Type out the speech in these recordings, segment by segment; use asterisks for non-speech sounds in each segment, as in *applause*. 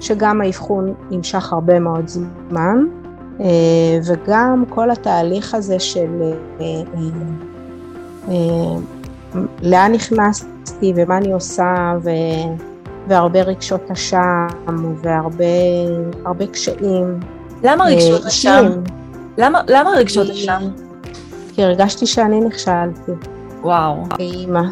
שגם האבחון נמשך הרבה מאוד זמן, וגם כל התהליך הזה של לאן נכנסתי ומה אני עושה ו... והרבה רגשות אשם והרבה קשיים. למה רגשות אשם? למה, למה רגשות אשם? כי הרגשתי שאני נכשלתי. וואו. כאימא.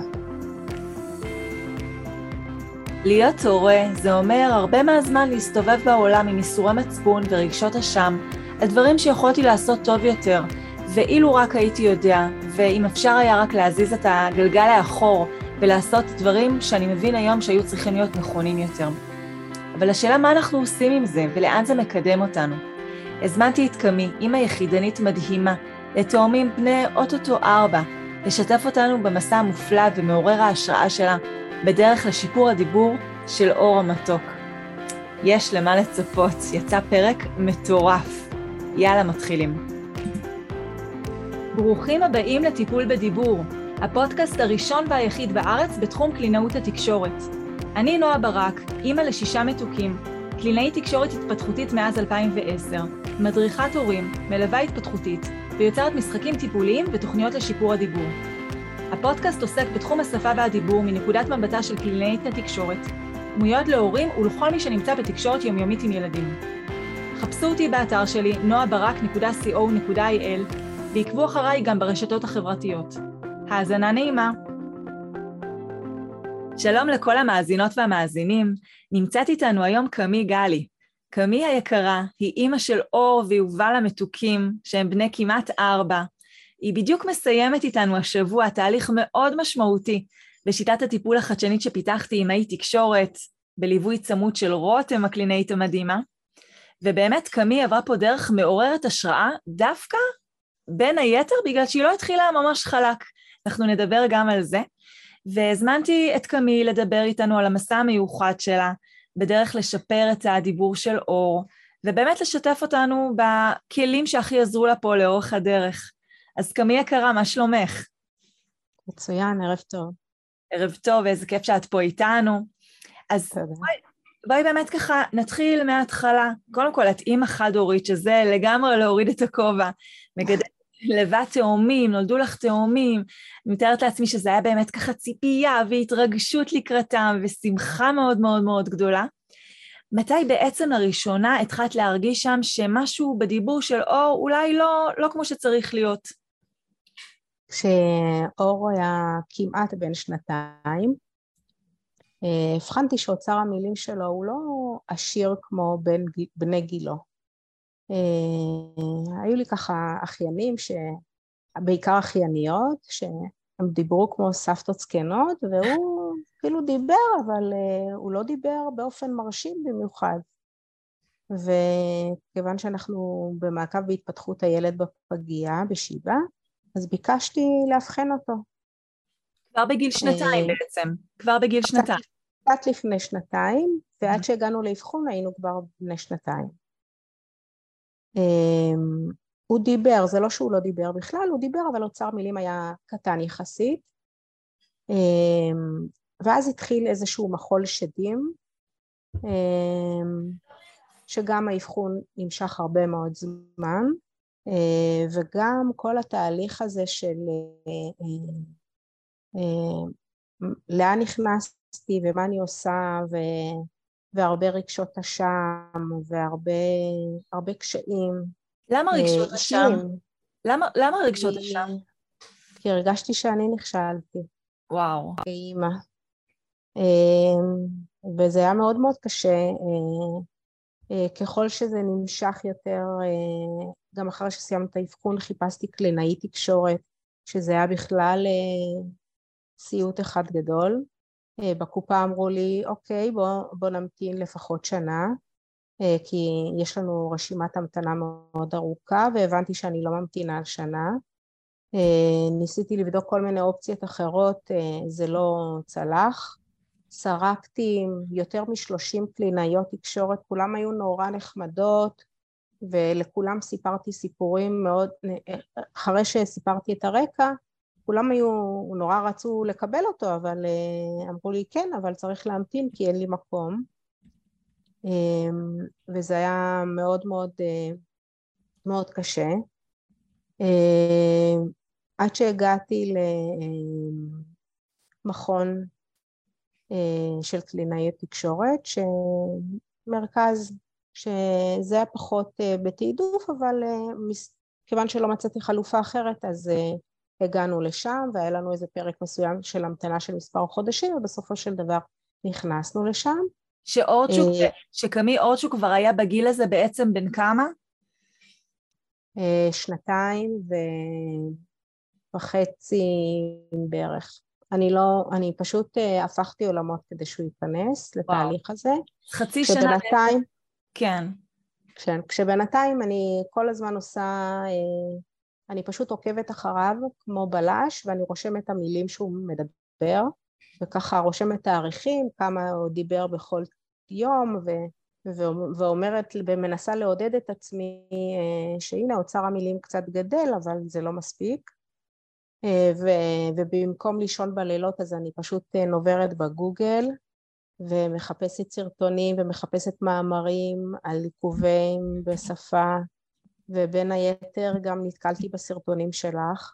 להיות הורה זה אומר הרבה מהזמן להסתובב בעולם עם איסורי מצפון ורגשות אשם על דברים שיכולתי לעשות טוב יותר, ואילו רק הייתי יודע, ואם אפשר היה רק להזיז את הגלגל לאחור ולעשות דברים שאני מבין היום שהיו צריכים להיות נכונים יותר. אבל השאלה מה אנחנו עושים עם זה ולאן זה מקדם אותנו. הזמנתי את קמי, אימא יחידנית מדהימה, לתאומים בני אוטוטו ארבע, לשתף אותנו במסע המופלא ומעורר ההשראה שלה בדרך לשיפור הדיבור של אור המתוק. יש למה לצפות, יצא פרק מטורף. יאללה, מתחילים. ברוכים הבאים לטיפול בדיבור, הפודקאסט הראשון והיחיד בארץ בתחום קלינאות התקשורת. אני נועה ברק, אימא לשישה מתוקים, קלינאית תקשורת התפתחותית מאז 2010, מדריכת הורים, מלווה התפתחותית, ויוצרת משחקים טיפוליים ותוכניות לשיפור הדיבור. הפודקאסט עוסק בתחום השפה והדיבור מנקודת מבטה של קלינאית התקשורת, דמויות להורים ולכל מי שנמצא בתקשורת יומיומית עם ילדים. חפשו אותי באתר שלי noabarak.co.il ועקבו אחריי גם ברשתות החברתיות. האזנה נעימה. שלום לכל המאזינות והמאזינים, נמצאת איתנו היום קמי גלי. קמי היקרה היא אימא של אור ויובל המתוקים, שהם בני כמעט ארבע. היא בדיוק מסיימת איתנו השבוע תהליך מאוד משמעותי בשיטת הטיפול החדשנית שפיתחתי עם האי תקשורת, בליווי צמוד של רותם הקלינאית המדהימה. ובאמת קמי עברה פה דרך מעוררת השראה דווקא בין היתר בגלל שהיא לא התחילה ממש חלק. אנחנו נדבר גם על זה. והזמנתי את קמי לדבר איתנו על המסע המיוחד שלה, בדרך לשפר את הדיבור של אור, ובאמת לשתף אותנו בכלים שהכי עזרו לה פה לאורך הדרך. אז קמי יקרה, מה שלומך? מצוין, ערב טוב. ערב טוב, איזה כיף שאת פה איתנו. אז בואי, בואי באמת ככה נתחיל מההתחלה. קודם כל, את אימא חד-הורית, שזה לגמרי להוריד את הכובע. מגדלת לבד תאומים, נולדו לך תאומים. אני מתארת לעצמי שזה היה באמת ככה ציפייה והתרגשות לקראתם ושמחה מאוד מאוד מאוד גדולה. מתי בעצם לראשונה התחלת להרגיש שם שמשהו בדיבור של אור אולי לא, לא כמו שצריך להיות? כשאור היה כמעט בן שנתיים, אה, הבחנתי שאוצר המילים שלו הוא לא עשיר כמו בן, בני גילו. אה, היו לי ככה אחיינים, ש... בעיקר אחייניות, שהם דיברו כמו סבתות זקנות, והוא *laughs* כאילו דיבר, אבל אה, הוא לא דיבר באופן מרשים במיוחד. וכיוון שאנחנו במעקב בהתפתחות הילד בפגייה, בשיבא, אז ביקשתי לאבחן אותו. כבר בגיל שנתיים אה, בעצם, כבר בגיל שנתיים. קצת לפני שנתיים, ועד שהגענו לאבחון היינו כבר בני שנתיים. אמ, הוא דיבר, זה לא שהוא לא דיבר בכלל, הוא דיבר אבל אוצר מילים היה קטן יחסית אמ, ואז התחיל איזשהו מחול שדים אמ, שגם האבחון נמשך הרבה מאוד זמן אה, וגם כל התהליך הזה של אה, אה, לאן נכנסתי ומה אני עושה ו... והרבה רגשות אשם והרבה קשיים. למה אה, רגשות אשם? למה, למה רגשות אשם? כי הרגשתי שאני נכשלתי. וואו. כאימא. אה, וזה היה מאוד מאוד קשה. אה, ככל שזה נמשך יותר, גם אחרי שסיימתי את האבחון חיפשתי קלינאי תקשורת, שזה היה בכלל סיוט אחד גדול. אה, בקופה אמרו לי, אוקיי, בוא, בוא נמתין לפחות שנה, אה, כי יש לנו רשימת המתנה מאוד ארוכה, והבנתי שאני לא ממתינה שנה. אה, ניסיתי לבדוק כל מיני אופציות אחרות, זה לא צלח. סרקתי עם יותר משלושים קלינאיות תקשורת, כולם היו נורא נחמדות, ולכולם סיפרתי סיפורים מאוד, אחרי שסיפרתי את הרקע, כולם היו, נורא רצו לקבל אותו, אבל אה, אמרו לי כן, אבל צריך להמתין כי אין לי מקום. וזה היה מאוד מאוד, מאוד קשה. עד שהגעתי למכון של קלינאי תקשורת, שמרכז שזה היה פחות בתעדוף, אבל כיוון שלא מצאתי חלופה אחרת אז הגענו לשם והיה לנו איזה פרק מסוים של המתנה של מספר חודשים ובסופו של דבר נכנסנו לשם. שאורצ'וק, אה, שקמי אורצ'וק כבר היה בגיל הזה בעצם בן כמה? אה, שנתיים וחצי בערך. אני לא, אני פשוט אה, הפכתי עולמות כדי שהוא ייכנס לתהליך הזה. חצי שנה? כן. כן, כשבינתיים אני כל הזמן עושה אני פשוט עוקבת אחריו כמו בלש ואני רושמת את המילים שהוא מדבר וככה רושמת תאריכים, כמה הוא דיבר בכל יום ו, ו, ואומרת ומנסה לעודד את עצמי אה, שהנה אוצר המילים קצת גדל אבל זה לא מספיק אה, ו, ובמקום לישון בלילות אז אני פשוט אה, נוברת בגוגל ומחפשת סרטונים ומחפשת מאמרים על עיכובים בשפה ובין היתר גם נתקלתי בסרטונים שלך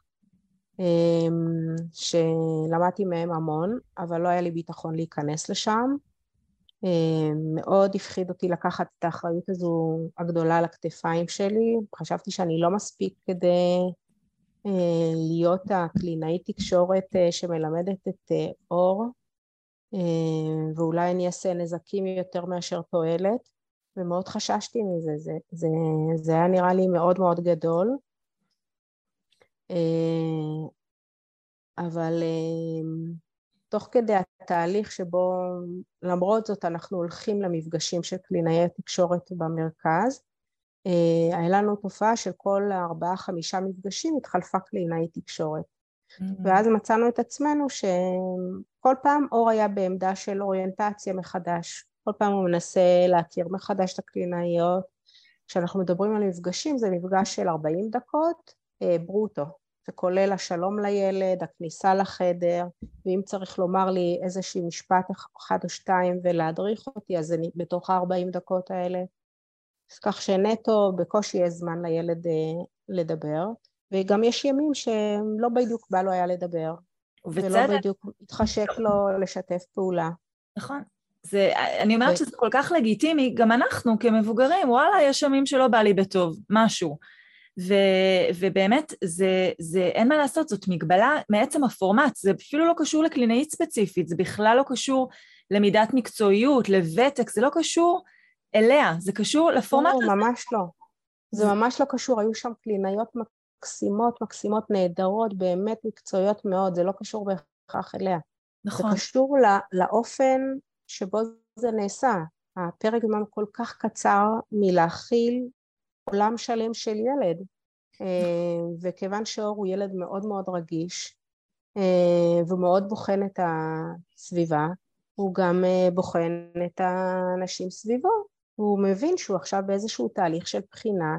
אמ, שלמדתי מהם המון אבל לא היה לי ביטחון להיכנס לשם. אמ, מאוד הפחיד אותי לקחת את האחריות הזו הגדולה על הכתפיים שלי. חשבתי שאני לא מספיק כדי אה, להיות הקלינאית תקשורת אה, שמלמדת את אה, אור ואולי אני אעשה נזקים יותר מאשר תועלת ומאוד חששתי מזה, זה, זה, זה היה נראה לי מאוד מאוד גדול. אה, אבל אה, תוך כדי התהליך שבו למרות זאת אנחנו הולכים למפגשים של קלינאי התקשורת במרכז, אה, היה לנו תופעה של כל ארבעה חמישה מפגשים התחלפה קלינאי תקשורת. Mm-hmm. ואז מצאנו את עצמנו שכל פעם אור היה בעמדה של אוריינטציה מחדש. כל פעם הוא מנסה להכיר מחדש את הקלינאיות. כשאנחנו מדברים על מפגשים זה מפגש של 40 דקות אה, ברוטו, זה כולל השלום לילד, הכניסה לחדר, ואם צריך לומר לי איזשהי משפט אחד או שתיים ולהדריך אותי, אז אני בתוך ה-40 דקות האלה. אז כך שנטו בקושי יש זמן לילד אה, לדבר, וגם יש ימים שלא בדיוק בא לו היה לדבר. ובצדק. ולא בדיוק התחשק לו לשתף פעולה. נכון. זה, אני אומרת שזה כל כך לגיטימי, גם אנחנו כמבוגרים, וואלה, יש ימים שלא בא לי בטוב, משהו. ו, ובאמת, זה, זה, אין מה לעשות, זאת מגבלה מעצם הפורמט, זה אפילו לא קשור לקלינאית ספציפית, זה בכלל לא קשור למידת מקצועיות, לוותק, זה לא קשור אליה, זה קשור לפורמט לא, הזה. ממש לא. זה ממש לא קשור, היו שם קלינאיות מקסימות, מקסימות, נהדרות, באמת מקצועיות מאוד, זה לא קשור בהכרח אליה. נכון. זה קשור לא, לאופן שבו זה נעשה. הפרק זמן כל כך קצר מלהכיל עולם שלם של ילד, אה, וכיוון שאור הוא ילד מאוד מאוד רגיש אה, ומאוד בוחן את הסביבה, הוא גם אה, בוחן את האנשים סביבו, הוא מבין שהוא עכשיו באיזשהו תהליך של בחינה,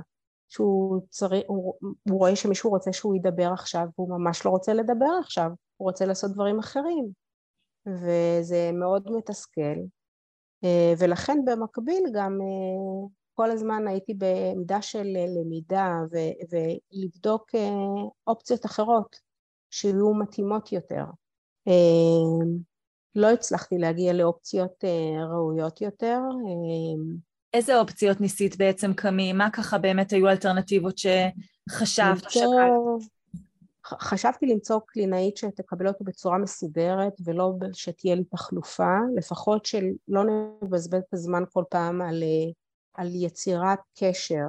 שהוא צריך, הוא, הוא רואה שמישהו רוצה שהוא ידבר עכשיו והוא ממש לא רוצה לדבר עכשיו, הוא רוצה לעשות דברים אחרים. וזה מאוד מתסכל אה, ולכן במקביל גם אה, כל הזמן הייתי בעמדה של למידה ו- ולבדוק אה, אופציות אחרות שיהיו מתאימות יותר. לא הצלחתי להגיע לאופציות ראויות יותר. איזה אופציות ניסית בעצם, קמי? מה ככה באמת היו אלטרנטיבות שחשבת או שקלת? חשבתי למצוא קלינאית שתקבל אותו בצורה מסודרת ולא שתהיה לי תחלופה, לפחות שלא נבזבז את הזמן כל פעם על, על יצירת קשר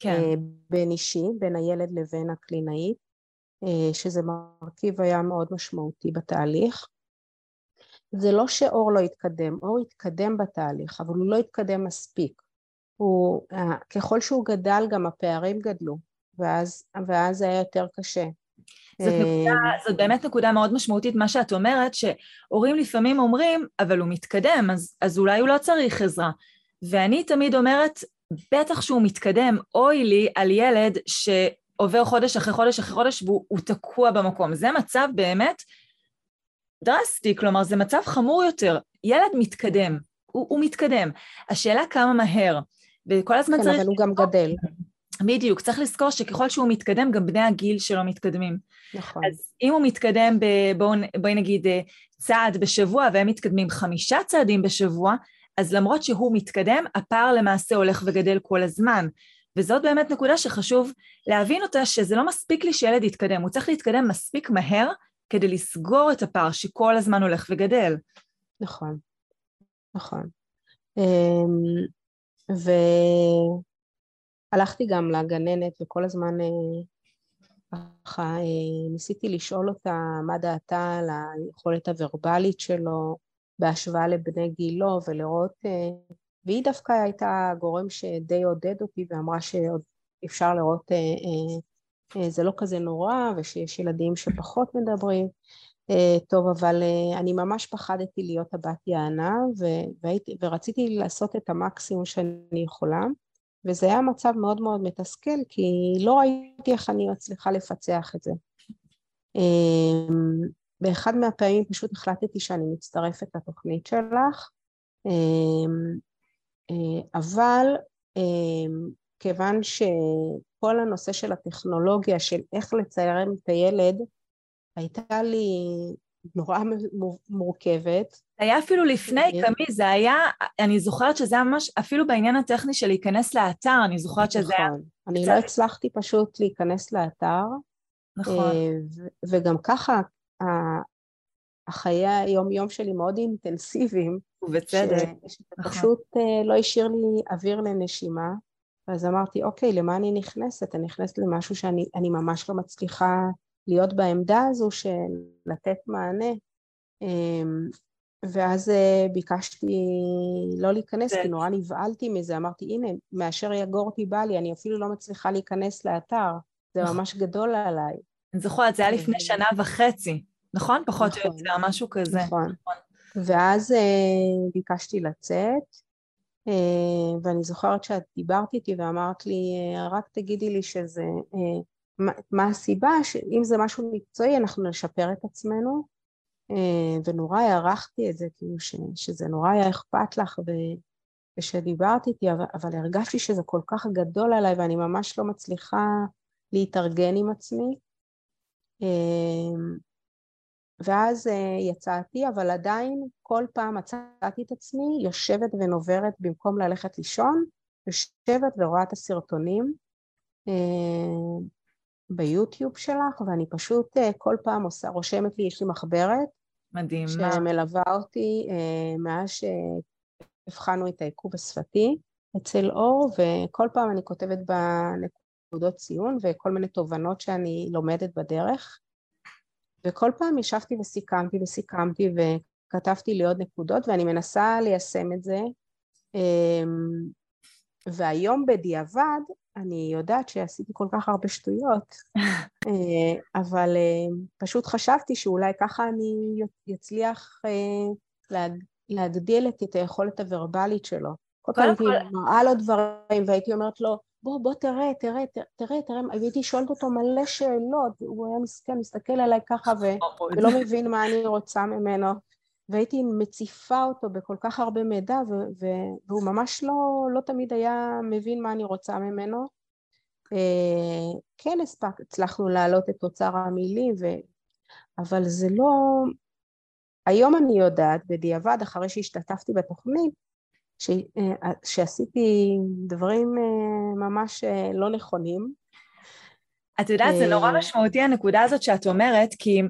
כן. אה, בין אישי, בין הילד לבין הקלינאית, אה, שזה מרכיב היה מאוד משמעותי בתהליך. זה לא שאור לא התקדם, אור התקדם בתהליך, אבל הוא לא התקדם מספיק. הוא, אה, ככל שהוא גדל גם הפערים גדלו, ואז, ואז זה היה יותר קשה. זאת, נקודה, אה, זאת באמת נקודה מאוד משמעותית, מה שאת אומרת, שהורים לפעמים אומרים, אבל הוא מתקדם, אז, אז אולי הוא לא צריך עזרה. ואני תמיד אומרת, בטח שהוא מתקדם, אוי לי על ילד שעובר חודש אחרי חודש אחרי חודש והוא תקוע במקום. זה מצב באמת דרסטי, כלומר זה מצב חמור יותר. ילד מתקדם, הוא, הוא מתקדם. השאלה כמה מהר, וכל הזמן כן, צריך... כן, אבל הוא גם גדל. בדיוק, צריך לזכור שככל שהוא מתקדם, גם בני הגיל שלו מתקדמים. נכון. אז אם הוא מתקדם, ב, בואו בוא נגיד, אה, צעד בשבוע, והם מתקדמים חמישה צעדים בשבוע, אז למרות שהוא מתקדם, הפער למעשה הולך וגדל כל הזמן. וזאת באמת נקודה שחשוב להבין אותה, שזה לא מספיק לי שילד יתקדם, הוא צריך להתקדם מספיק מהר כדי לסגור את הפער שכל הזמן הולך וגדל. נכון, נכון. אמ, והלכתי גם לגננת וכל הזמן אה, ככה אה, ניסיתי לשאול אותה מה דעתה על היכולת הוורבלית שלו בהשוואה לבני גילו ולראות, אה, והיא דווקא הייתה גורם שדי עודד אותי ואמרה שעוד אפשר לראות זה לא כזה נורא ושיש ילדים שפחות מדברים אה, טוב, אבל אה, אני ממש פחדתי להיות הבת יענה והייתי, ורציתי לעשות את המקסימום שאני יכולה וזה היה מצב מאוד מאוד מתסכל כי לא ראיתי איך אני מצליחה לפצח את זה. אמ, באחד מהפעמים פשוט החלטתי שאני מצטרפת לתוכנית שלך אמ, אה, אבל אמ, כיוון שכל הנושא של הטכנולוגיה של איך לצייר את הילד הייתה לי נורא מורכבת. זה היה אפילו לפני קמי, זה היה, אני זוכרת שזה היה ממש, אפילו בעניין הטכני של להיכנס לאתר, אני זוכרת שזה היה... נכון, אני לא הצלחתי פשוט להיכנס לאתר. נכון. אה, וגם ככה, החיי היום-יום שלי מאוד אינטנסיביים. ובצדק. נכון. פשוט אה, לא השאיר לי אוויר לנשימה. אז אמרתי, אוקיי, למה אני נכנסת? אני נכנסת למשהו שאני ממש לא מצליחה להיות בעמדה הזו של לתת מענה אמ, ואז אה, ביקשתי לא להיכנס כי נורא נבהלתי מזה, אמרתי הנה מאשר יגורתי בא לי אני אפילו לא מצליחה להיכנס לאתר, זה נכון. ממש גדול עליי. אני זוכרת, זה היה לפני שנה וחצי, נכון? פחות או נכון. יותר, משהו כזה. נכון. ואז אה, ביקשתי לצאת, אה, ואני זוכרת שאת דיברת איתי ואמרת לי, רק תגידי לי שזה מה, מה הסיבה שאם זה משהו מקצועי אנחנו נשפר את עצמנו. אה, ונורא הערכתי את זה כאילו שזה נורא היה אכפת לך ו, ושדיברת איתי אבל, הרגשתי שזה כל כך גדול עליי ואני ממש לא מצליחה להתארגן עם עצמי. אה, ואז אה, יצאתי אבל עדיין כל פעם מצאתי את עצמי יושבת ונוברת במקום ללכת לישון יושבת ורואה את הסרטונים ביוטיוב שלך, ואני פשוט אה, כל פעם עושה, רושמת לי, יש לי מחברת. מדהים. שמלווה אותי אה, מאז שהבחנו את העיכוב השפתי אצל אור, וכל פעם אני כותבת בנקודות ציון וכל מיני תובנות שאני לומדת בדרך. וכל פעם ישבתי וסיכמתי וסיכמתי וכתבתי לי עוד נקודות, ואני מנסה ליישם את זה. אמ, והיום בדיעבד אני יודעת שעשיתי כל כך הרבה שטויות, *laughs* אה, אבל אה, פשוט חשבתי שאולי ככה אני אצליח אה, להגדיל את היכולת הוורבלית שלו. כל פעם הייתי מראה לו דברים והייתי אומרת לו, בוא, בוא תראה, תראה, תראה, תראה, והייתי שואלת אותו מלא שאלות, הוא היה מסכן, מסתכל עליי ככה ולא מבין מה אני רוצה ממנו. והייתי מציפה אותו בכל כך הרבה מידע והוא ממש לא, לא תמיד היה מבין מה אני רוצה ממנו. אה, כן הספק, הצלחנו להעלות את תוצר המילים, ו... אבל זה לא... היום אני יודעת בדיעבד, אחרי שהשתתפתי בתוכנית, ש... אה, שעשיתי דברים אה, ממש לא נכונים, את יודעת, זה נורא אה. משמעותי הנקודה הזאת שאת אומרת, כי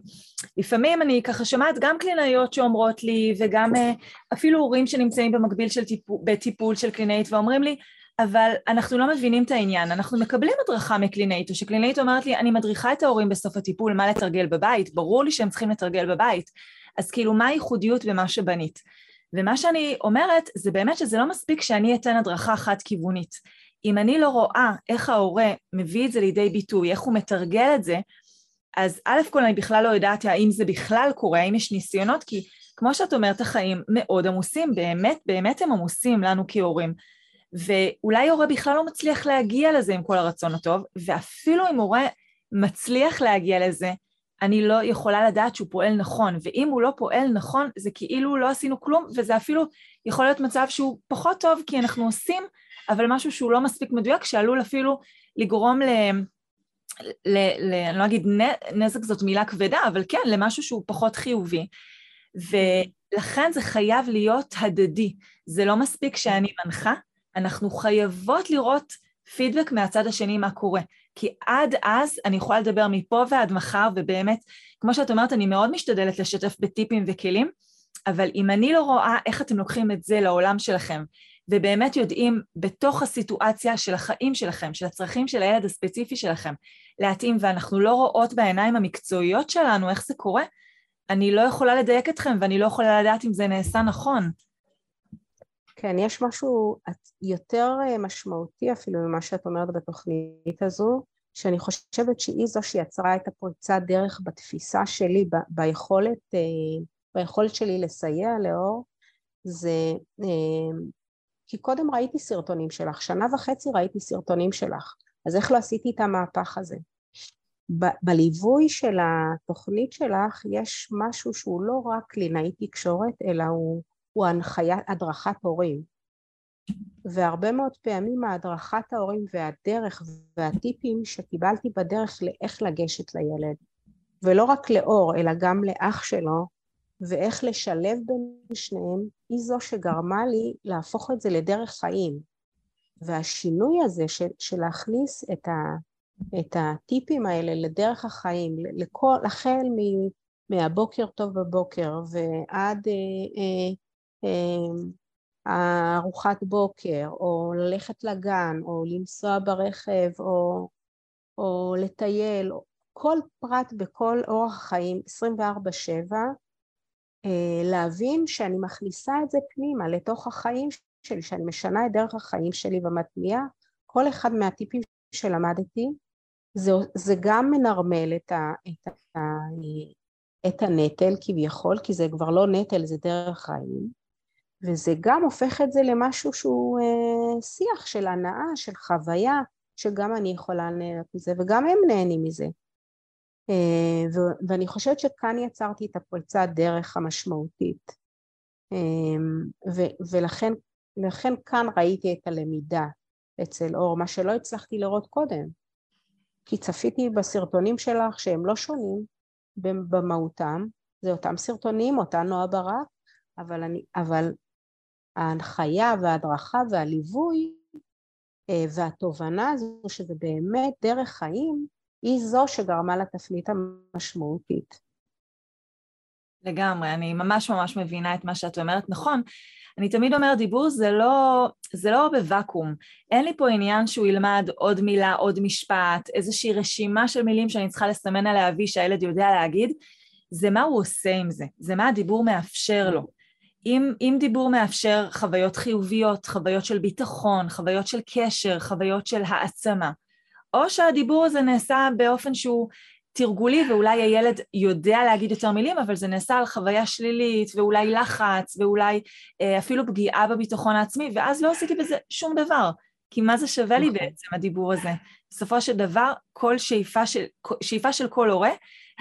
לפעמים אני ככה שומעת גם קלינאיות שאומרות לי, וגם אה, אפילו הורים שנמצאים במקביל של טיפול, בטיפול של קלינאית ואומרים לי, אבל אנחנו לא מבינים את העניין, אנחנו מקבלים הדרכה מקלינאית, או שקלינאית אומרת לי, אני מדריכה את ההורים בסוף הטיפול מה לתרגל בבית, ברור לי שהם צריכים לתרגל בבית, אז כאילו מה הייחודיות במה שבנית? ומה שאני אומרת זה באמת שזה לא מספיק שאני אתן הדרכה חד-כיוונית. אם אני לא רואה איך ההורה מביא את זה לידי ביטוי, איך הוא מתרגל את זה, אז א' כל אני בכלל לא יודעת האם זה בכלל קורה, האם יש ניסיונות, כי כמו שאת אומרת, החיים מאוד עמוסים, באמת, באמת הם עמוסים לנו כהורים. ואולי הורה בכלל לא מצליח להגיע לזה עם כל הרצון הטוב, ואפילו אם הורה מצליח להגיע לזה, אני לא יכולה לדעת שהוא פועל נכון, ואם הוא לא פועל נכון, זה כאילו לא עשינו כלום, וזה אפילו יכול להיות מצב שהוא פחות טוב, כי אנחנו עושים, אבל משהו שהוא לא מספיק מדויק, שעלול אפילו לגרום ל... ל, ל אני לא אגיד נזק זאת מילה כבדה, אבל כן, למשהו שהוא פחות חיובי. ולכן זה חייב להיות הדדי. זה לא מספיק שאני מנחה, אנחנו חייבות לראות פידבק מהצד השני מה קורה. כי עד אז אני יכולה לדבר מפה ועד מחר, ובאמת, כמו שאת אומרת, אני מאוד משתדלת לשתף בטיפים וכלים, אבל אם אני לא רואה איך אתם לוקחים את זה לעולם שלכם, ובאמת יודעים בתוך הסיטואציה של החיים שלכם, של הצרכים של הילד הספציפי שלכם, להתאים, ואנחנו לא רואות בעיניים המקצועיות שלנו איך זה קורה, אני לא יכולה לדייק אתכם ואני לא יכולה לדעת אם זה נעשה נכון. כן, יש משהו יותר אה, משמעותי אפילו ממה שאת אומרת בתוכנית הזו, שאני חושבת שהיא זו שיצרה את הפריצת דרך בתפיסה שלי, ב- ביכולת, אה, ביכולת שלי לסייע לאור, זה אה, כי קודם ראיתי סרטונים שלך, שנה וחצי ראיתי סרטונים שלך, אז איך לא עשיתי את המהפך הזה? ב- בליווי של התוכנית שלך יש משהו שהוא לא רק קלינאי תקשורת, אלא הוא הוא הנחיית, הדרכת הורים. והרבה מאוד פעמים ההדרכת ההורים והדרך והטיפים שקיבלתי בדרך לאיך לגשת לילד, ולא רק לאור אלא גם לאח שלו, ואיך לשלב בין שניהם, היא זו שגרמה לי להפוך את זה לדרך חיים. והשינוי הזה של, של להכניס את, ה, את הטיפים האלה לדרך החיים, לכל, החל מ, מהבוקר טוב בבוקר ועד אה, אה, ארוחת בוקר, או ללכת לגן, או לנסוע ברכב, או, או לטייל, כל פרט בכל אורח חיים 24/7, אה, להבין שאני מכניסה את זה פנימה לתוך החיים שלי, שאני משנה את דרך החיים שלי ומטמיעה כל אחד מהטיפים שלמדתי, זה, זה גם מנרמל את, ה, את, ה, את הנטל כביכול, כי זה כבר לא נטל, זה דרך חיים, וזה גם הופך את זה למשהו שהוא אה, שיח של הנאה, של חוויה, שגם אני יכולה לנהל מזה וגם הם נהנים מזה. אה, ו- ואני חושבת שכאן יצרתי את הפריצת דרך המשמעותית. אה, ו- ולכן לכן כאן ראיתי את הלמידה אצל אור, מה שלא הצלחתי לראות קודם. כי צפיתי בסרטונים שלך שהם לא שונים במהותם, זה אותם סרטונים, אותה נועה ברק, אבל, אני, אבל ההנחיה וההדרכה והליווי אה, והתובנה הזו שזה באמת דרך חיים היא זו שגרמה לתפנית המשמעותית. לגמרי, אני ממש ממש מבינה את מה שאת אומרת. נכון, אני תמיד אומרת, דיבור זה לא, זה לא בוואקום. אין לי פה עניין שהוא ילמד עוד מילה, עוד משפט, איזושהי רשימה של מילים שאני צריכה לסמן עליה וי שהילד יודע להגיד. זה מה הוא עושה עם זה, זה מה הדיבור מאפשר לו. אם, אם דיבור מאפשר חוויות חיוביות, חוויות של ביטחון, חוויות של קשר, חוויות של העצמה, או שהדיבור הזה נעשה באופן שהוא תרגולי ואולי הילד יודע להגיד יותר מילים, אבל זה נעשה על חוויה שלילית ואולי לחץ ואולי אה, אפילו פגיעה בביטחון העצמי, ואז לא עשיתי בזה שום דבר. כי מה זה שווה לי נכון. בעצם הדיבור הזה? בסופו של דבר, כל שאיפה של, שאיפה של כל הורה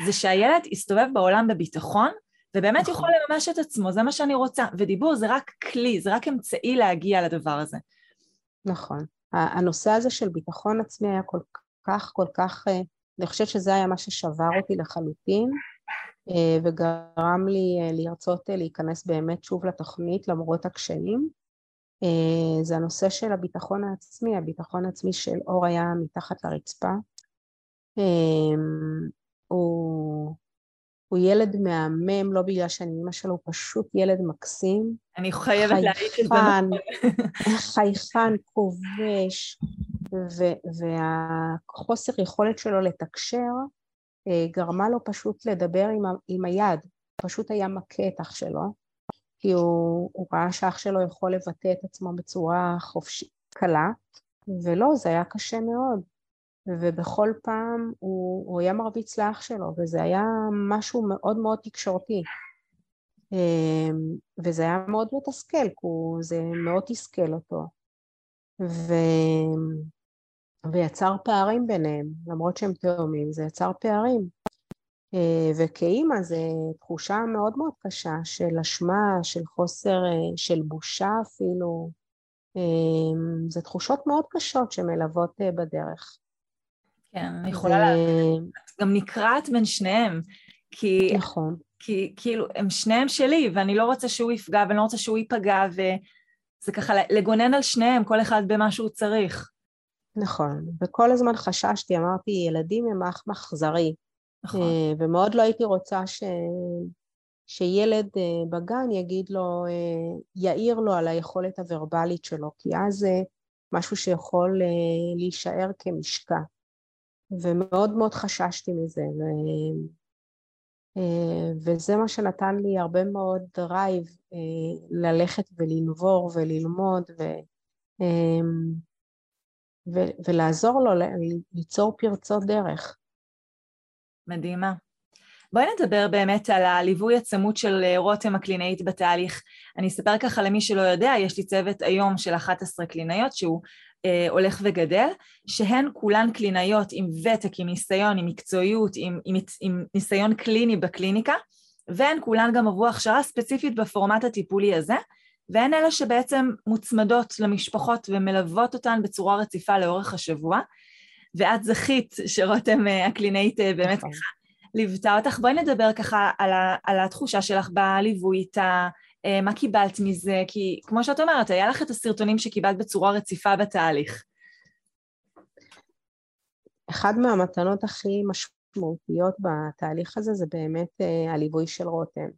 זה שהילד יסתובב בעולם בביטחון ובאמת נכון. יכול לממש את עצמו, זה מה שאני רוצה. ודיבור זה רק כלי, זה רק אמצעי להגיע לדבר הזה. נכון. הנושא הזה של ביטחון עצמי היה כל כך, כל כך, אה, אני חושבת שזה היה מה ששבר אותי לחלוטין, אה, וגרם לי אה, לרצות להיכנס באמת שוב לתוכנית למרות הקשיים. זה הנושא של הביטחון העצמי, הביטחון העצמי של אור היה מתחת לרצפה. הוא הוא ילד מהמם, לא בגלל שאני אימא שלו, הוא פשוט ילד מקסים. אני חייבת להעיד את זה. חייכן, כובש, והחוסר יכולת שלו לתקשר אה, גרמה לו פשוט לדבר עם, עם היד, פשוט היה מכה את אח שלו, כי הוא, הוא ראה שאח שלו יכול לבטא את עצמו בצורה חופשית, קלה, ולא, זה היה קשה מאוד. ובכל פעם הוא, הוא היה מרביץ לאח שלו, וזה היה משהו מאוד מאוד תקשורתי. אמ, וזה היה מאוד מתסכל, כי זה מאוד תסכל אותו. ו... ויצר פערים ביניהם, למרות שהם תאומים, זה יצר פערים. וכאימא זו תחושה מאוד מאוד קשה של אשמה, של חוסר, של בושה אפילו. זה תחושות מאוד קשות שמלוות בדרך. כן, אני יכולה. להבין. גם נקרעת בין שניהם. כי... נכון. כי כאילו, הם שניהם שלי, ואני לא רוצה שהוא יפגע ואני לא רוצה שהוא ייפגע, וזה ככה לגונן על שניהם, כל אחד במה שהוא צריך. נכון, וכל הזמן חששתי, אמרתי, ילדים הם אח מחזרי. נכון. אה, ומאוד לא הייתי רוצה ש... שילד אה, בגן יגיד לו, אה, יעיר לו על היכולת הוורבלית שלו, כי אז זה משהו שיכול להישאר כמשקע. ומאוד מאוד חששתי מזה. ו... אה, וזה מה שנתן לי הרבה מאוד drive אה, ללכת ולנבור וללמוד ו, אמ, ו, ולעזור לו ליצור פרצות דרך. מדהימה. בואי נדבר באמת על הליווי הצמוד של אה, רותם הקלינאית בתהליך. אני אספר ככה למי שלא יודע, יש לי צוות היום של 11 קלינאיות שהוא אה, הולך וגדל, שהן כולן קלינאיות עם ותק, עם ניסיון, עם מקצועיות, עם, עם, עם ניסיון קליני בקליניקה, והן כולן גם עברו הכשרה ספציפית בפורמט הטיפולי הזה, והן אלה שבעצם מוצמדות למשפחות ומלוות אותן בצורה רציפה לאורך השבוע. ואת זכית שרותם אה, הקלינאית אה, באמת נכון. ככה ליוותה אותך. בואי נדבר ככה על, ה, על התחושה שלך בליווי איתה, אה, מה קיבלת מזה? כי כמו שאת אומרת, היה לך את הסרטונים שקיבלת בצורה רציפה בתהליך. אחד מהמתנות הכי משמעותיות בתהליך הזה זה באמת uh, הליווי של רותם.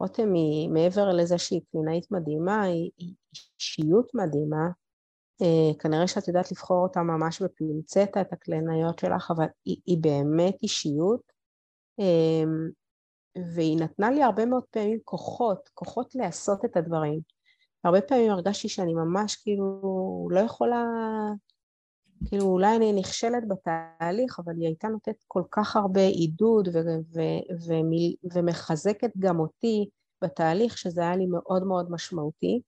רותם היא, מעבר לזה שהיא קלינאית מדהימה, היא, אישיות מדהימה. Uh, כנראה שאת יודעת לבחור אותה ממש בפינצטה, את הקלינאיות שלך, אבל היא, היא באמת אישיות. והיא נתנה לי הרבה מאוד פעמים כוחות, כוחות לעשות את הדברים. הרבה פעמים הרגשתי שאני ממש כאילו לא יכולה, כאילו אולי אני נכשלת בתהליך, אבל היא הייתה נותנת כל כך הרבה עידוד ו- ו- ו- ומחזקת גם אותי בתהליך, שזה היה לי מאוד מאוד משמעותי.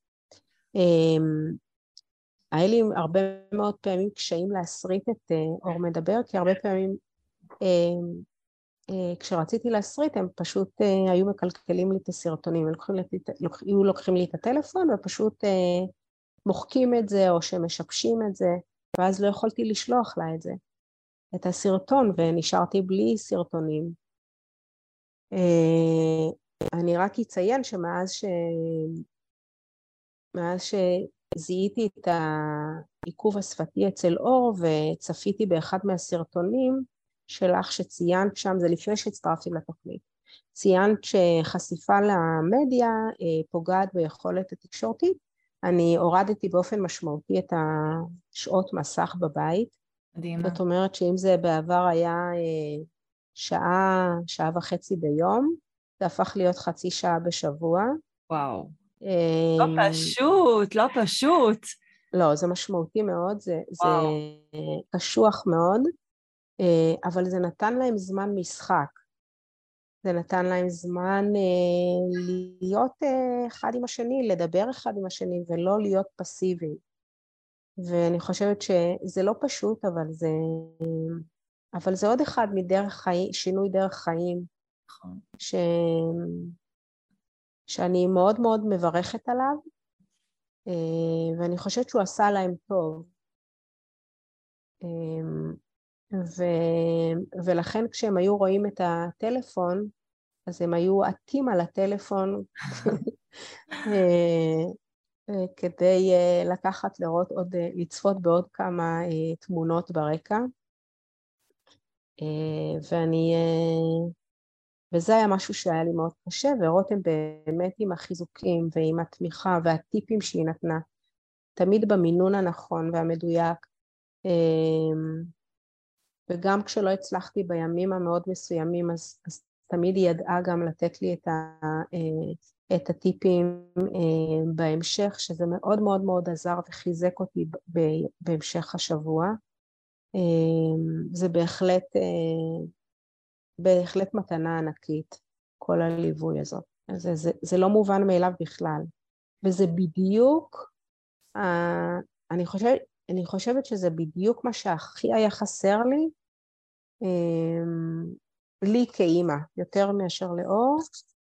אמ, היה לי הרבה מאוד פעמים קשיים להסריט את אה, אור מדבר, כי הרבה פעמים אמ, כשרציתי להסריט הם פשוט אה, היו מקלקלים לי את הסרטונים, היו לוקחים לי את הטלפון ופשוט אה, מוחקים את זה או שמשבשים את זה ואז לא יכולתי לשלוח לה את זה, את הסרטון ונשארתי בלי סרטונים. אני רק אציין שמאז ש... מאז שזיהיתי את העיכוב השפתי אצל אור וצפיתי באחד מהסרטונים שלך שציינת שם, זה לפני שהצטרפתי לתוכנית, ציינת שחשיפה למדיה אה, פוגעת ביכולת התקשורתית, אני הורדתי באופן משמעותי את השעות מסך בבית. מדהימה. זאת אומרת שאם זה בעבר היה אה, שעה, שעה וחצי ביום, זה הפך להיות חצי שעה בשבוע. וואו. אה, לא פשוט, לא פשוט. לא, זה משמעותי מאוד, זה, זה קשוח מאוד. אה, אבל זה נתן להם זמן משחק. זה נתן להם זמן אה, להיות אה, אחד עם השני, לדבר אחד עם השני ולא להיות פסיביים. ואני חושבת שזה לא פשוט, אבל זה, אבל זה עוד אחד מדרך חיים, שינוי דרך חיים, נכון. ש... שאני מאוד מאוד מברכת עליו, ואני חושבת שהוא עשה להם טוב. ו... ולכן כשהם היו רואים את הטלפון, אז הם היו עטים על הטלפון *laughs* אה, אה, כדי אה, לקחת, לראות עוד, לצפות בעוד כמה תמונות ברקע. ואני, וזה היה משהו שהיה לי מאוד קשה, ורותם באמת עם החיזוקים ועם התמיכה והטיפים שהיא נתנה, תמיד במינון הנכון והמדויק. וגם כשלא הצלחתי בימים המאוד מסוימים, אז, אז תמיד היא ידעה גם לתת לי את, ה, אה, את הטיפים אה, בהמשך, שזה מאוד מאוד מאוד עזר וחיזק אותי בהמשך השבוע. אה, זה בהחלט, בהחלט מתנה ענקית, כל הליווי הזאת. זה, זה, זה לא מובן מאליו בכלל. וזה בדיוק, אני חושבת, אני חושבת שזה בדיוק מה שהכי היה חסר לי אמ, לי כאימא, יותר מאשר לאור,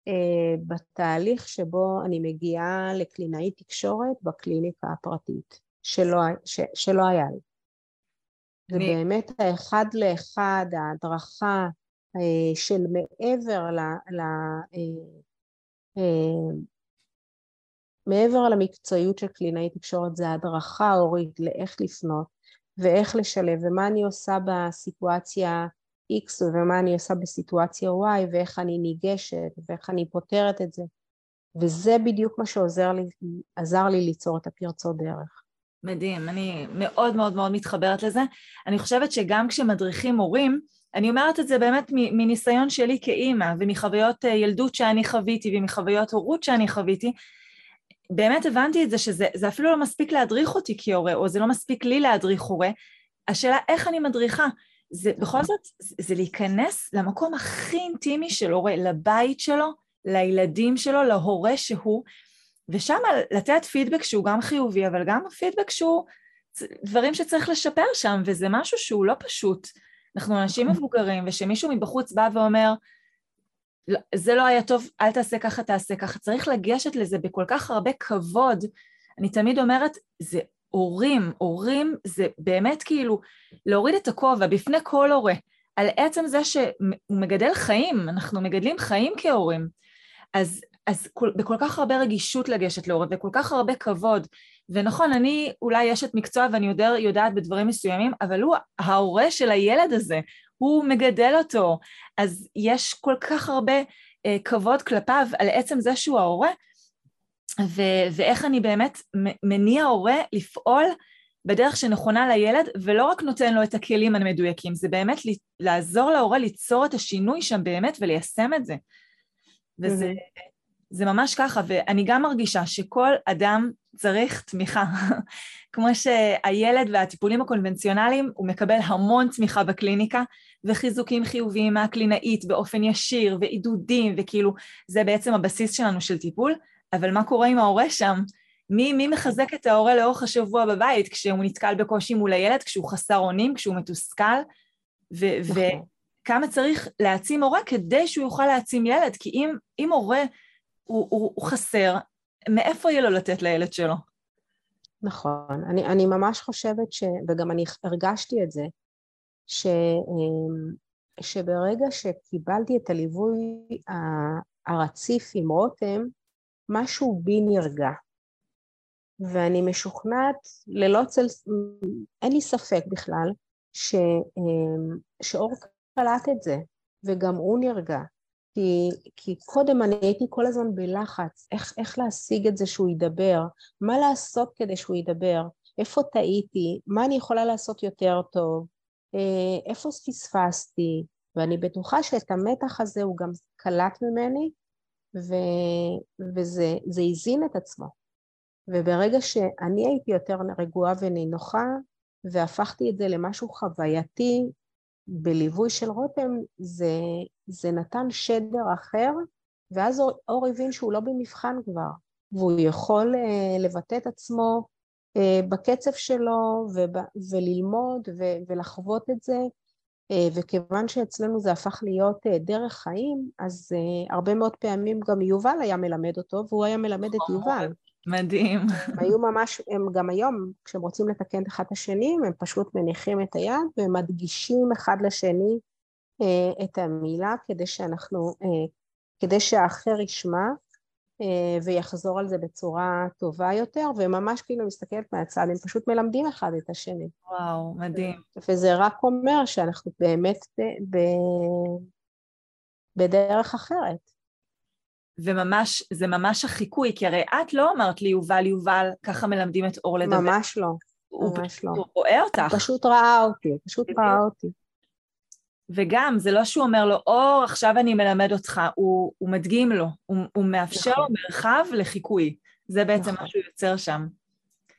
אה, בתהליך שבו אני מגיעה לקלינאי תקשורת בקליניקה הפרטית, שלא, ש, שלא היה לי. ובאמת האחד לאחד, ההדרכה אה, של מעבר ל... ל אה, מעבר למקצועיות של קלינאי תקשורת זה הדרכה הורית לאיך לפנות ואיך לשלב ומה אני עושה בסיטואציה X ומה אני עושה בסיטואציה Y ואיך אני ניגשת ואיך אני פותרת את זה וזה בדיוק מה שעזר לי, לי ליצור את הפרצות דרך. מדהים, אני מאוד מאוד מאוד מתחברת לזה. אני חושבת שגם כשמדריכים הורים, אני אומרת את זה באמת מניסיון שלי כאימא ומחוויות אה, ילדות שאני חוויתי ומחוויות הורות שאני חוויתי, באמת הבנתי את זה שזה אפילו לא מספיק להדריך אותי כהורה, או זה לא מספיק לי להדריך הורה, השאלה איך אני מדריכה. זה בכל זאת, זה להיכנס למקום הכי אינטימי של הורה, לבית שלו, לילדים שלו, להורה שהוא, ושם לתת פידבק שהוא גם חיובי, אבל גם פידבק שהוא דברים שצריך לשפר שם, וזה משהו שהוא לא פשוט. אנחנו אנשים מבוגרים, ושמישהו מבחוץ בא ואומר, זה לא היה טוב, אל תעשה ככה, תעשה ככה. צריך לגשת לזה בכל כך הרבה כבוד. אני תמיד אומרת, זה הורים, הורים זה באמת כאילו להוריד את הכובע בפני כל הורה, על עצם זה שהוא מגדל חיים, אנחנו מגדלים חיים כהורים. אז, אז כל, בכל כך הרבה רגישות לגשת להורה וכל כך הרבה כבוד. ונכון, אני אולי אשת מקצוע ואני יודע, יודעת בדברים מסוימים, אבל הוא ההורה של הילד הזה, הוא מגדל אותו, אז יש כל כך הרבה uh, כבוד כלפיו על עצם זה שהוא ההורה, ו- ואיך אני באמת מניע הורה לפעול בדרך שנכונה לילד, ולא רק נותן לו את הכלים המדויקים, זה באמת לעזור להורה ליצור את השינוי שם באמת וליישם את זה. וזה זה ממש ככה, ואני גם מרגישה שכל אדם צריך תמיכה. *laughs* כמו שהילד והטיפולים הקונבנציונליים, הוא מקבל המון תמיכה בקליניקה, וחיזוקים חיוביים מהקלינאית באופן ישיר, ועידודים, וכאילו, זה בעצם הבסיס שלנו של טיפול, אבל מה קורה עם ההורה שם? מי, מי מחזק את ההורה לאורך השבוע בבית כשהוא נתקל בקושי מול הילד, כשהוא חסר אונים, כשהוא מתוסכל? ו- נכון. וכמה צריך להעצים הורה כדי שהוא יוכל להעצים ילד, כי אם, אם הורה הוא, הוא, הוא חסר, מאיפה יהיה לו לתת לילד שלו? נכון, אני, אני ממש חושבת ש... וגם אני הרגשתי את זה, ש, אמ, שברגע שקיבלתי את הליווי הרציף עם רותם, משהו בי נרגע. ואני משוכנעת, ללא צל... אין לי ספק בכלל, ש... אמ, שאור קלט את זה, וגם הוא נרגע. כי, כי קודם אני הייתי כל הזמן בלחץ, איך, איך להשיג את זה שהוא ידבר, מה לעשות כדי שהוא ידבר, איפה טעיתי, מה אני יכולה לעשות יותר טוב, אה, איפה פספסתי, ואני בטוחה שאת המתח הזה הוא גם קלט ממני, ו, וזה הזין את עצמו. וברגע שאני הייתי יותר רגועה ונינוחה, והפכתי את זה למשהו חווייתי בליווי של רותם, זה, זה נתן שדר אחר, ואז אור, אור הבין שהוא לא במבחן כבר, והוא יכול uh, לבטא את עצמו uh, בקצב שלו וב, וללמוד ו, ולחוות את זה, uh, וכיוון שאצלנו זה הפך להיות uh, דרך חיים, אז uh, הרבה מאוד פעמים גם יובל היה מלמד אותו, והוא היה מלמד את יובל. מדהים. הם היו ממש, הם גם היום, כשהם רוצים לתקן את אחד השני, הם פשוט מניחים את היד ומדגישים אחד לשני אה, את המילה כדי שאנחנו, אה, כדי שהאחר ישמע אה, ויחזור על זה בצורה טובה יותר, וממש כאילו מסתכלת מהצד, הם פשוט מלמדים אחד את השני. וואו, מדהים. וזה רק אומר שאנחנו באמת ב, ב, בדרך אחרת. וממש, זה ממש החיקוי, כי הרי את לא אמרת לי, יובל, יובל, ככה מלמדים את אור לדבר. ממש לא, הוא ממש לא. הוא רואה אותך. הוא פשוט ראה אותי, פשוט ראה אותי. וגם, זה לא שהוא אומר לו, אור, עכשיו אני מלמד אותך, הוא, הוא מדגים לו, הוא, הוא מאפשר נכון. לו מרחב לחיקוי. זה בעצם נכון. מה שהוא יוצר שם.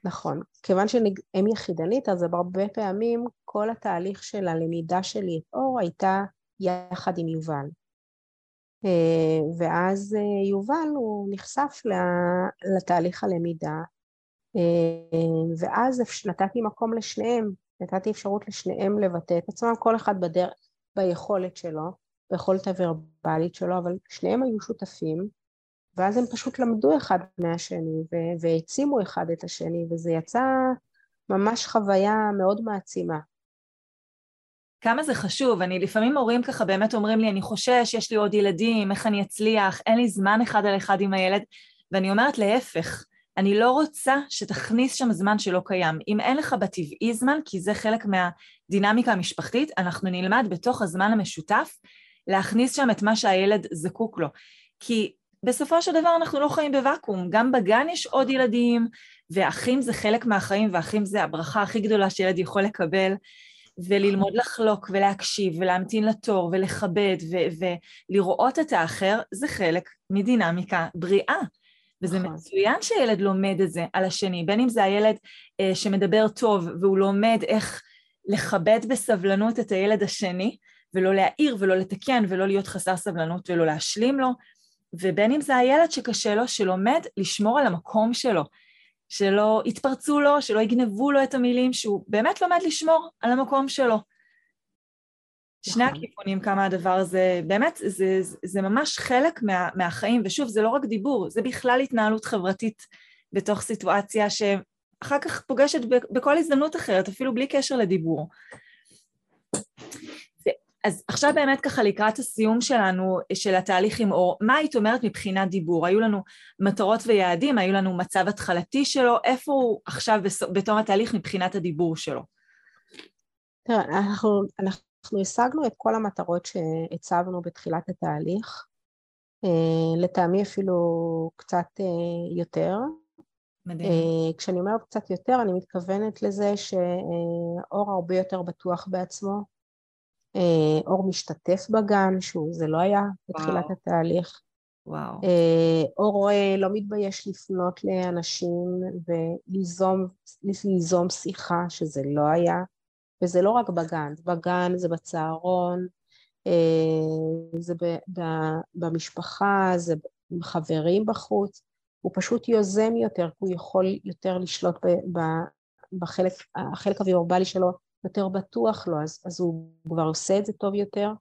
נכון. כיוון שהם יחידנית, אז הרבה פעמים כל התהליך של הלמידה שלי את אור הייתה יחד עם יובל. אה, ואז אה, יובל הוא נחשף לתהליך הלמידה אה, ואז נתתי מקום לשניהם, נתתי אפשרות לשניהם לבטא את עצמם, כל אחד בדר... ביכולת שלו ביכולת הוורבלית שלו, אבל שניהם היו שותפים, ואז הם פשוט למדו אחד מהשני והעצימו אחד את השני, וזה יצא ממש חוויה מאוד מעצימה. כמה זה חשוב, אני לפעמים הורים ככה באמת אומרים לי, אני חושש, יש לי עוד ילדים, איך אני אצליח, אין לי זמן אחד על אחד עם הילד, ואני אומרת להפך, אני לא רוצה שתכניס שם זמן שלא קיים. אם אין לך בטבעי זמן, כי זה חלק מהדינמיקה המשפחתית, אנחנו נלמד בתוך הזמן המשותף להכניס שם את מה שהילד זקוק לו. כי בסופו של דבר אנחנו לא חיים בוואקום, גם בגן יש עוד ילדים, ואחים זה חלק מהחיים, ואחים זה הברכה הכי גדולה שילד יכול לקבל, וללמוד לחלוק ולהקשיב ולהמתין לתור ולכבד ו- ולראות את האחר, זה חלק מדינמיקה בריאה. וזה נכון. מצוין שילד לומד את זה על השני, בין אם זה הילד אה, שמדבר טוב והוא לומד איך לכבד בסבלנות את הילד השני, ולא להעיר ולא לתקן ולא להיות חסר סבלנות ולא להשלים לו, ובין אם זה הילד שקשה לו, שלומד לשמור על המקום שלו, שלא יתפרצו לו, שלא יגנבו לו את המילים, שהוא באמת לומד לשמור על המקום שלו. שני נכון. הכיוונים כמה הדבר הזה, באמת, זה, זה, זה ממש חלק מה, מהחיים, ושוב, זה לא רק דיבור, זה בכלל התנהלות חברתית בתוך סיטואציה שאחר כך פוגשת בכל הזדמנות אחרת, אפילו בלי קשר לדיבור. אז עכשיו באמת ככה לקראת הסיום שלנו, של התהליך עם אור, מה היית אומרת מבחינת דיבור? היו לנו מטרות ויעדים, היו לנו מצב התחלתי שלו, איפה הוא עכשיו בתום התהליך מבחינת הדיבור שלו? תראה, אנחנו, אנחנו השגנו את כל המטרות שהצבנו בתחילת התהליך, אה, לטעמי אפילו קצת אה, יותר. מדהים. אה, כשאני אומרת קצת יותר, אני מתכוונת לזה שאור הרבה יותר בטוח בעצמו, אור משתתף בגן, שהוא, זה לא היה בתחילת וואו. התהליך. וואו. אה, אור אה, לא מתבייש לפנות לאנשים וליזום שיחה, שזה לא היה, וזה לא רק בגן, בגן, זה בצהרון, זה במשפחה, זה עם חברים בחוץ, הוא פשוט יוזם יותר, הוא יכול יותר לשלוט בחלק, החלק הווירבלי שלו יותר בטוח לו, אז, אז הוא כבר עושה את זה טוב יותר.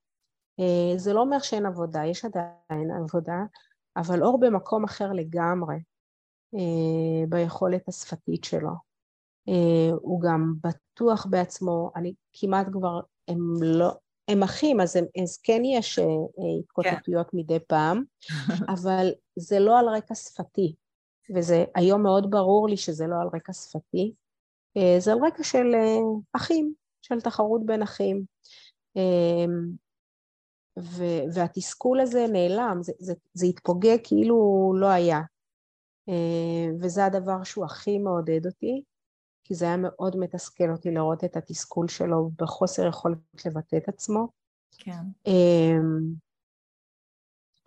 אה, זה לא אומר שאין עבודה, יש עדיין עבודה, אבל אור במקום אחר לגמרי אה, ביכולת השפתית שלו. אה, הוא גם בטוח בעצמו, אני כמעט כבר, הם לא, הם אחים, אז, הם, אז כן יש התקוטטויות כן. מדי פעם, *laughs* אבל זה לא על רקע שפתי, וזה היום מאוד ברור לי שזה לא על רקע שפתי, זה על רקע של אה, אחים, של תחרות בין אחים. אמ, והתסכול הזה נעלם, זה, זה, זה התפוגג כאילו לא היה. אה, וזה הדבר שהוא הכי מעודד אותי, כי זה היה מאוד מתסכל אותי לראות את התסכול שלו בחוסר יכולת לבטא את עצמו. כן.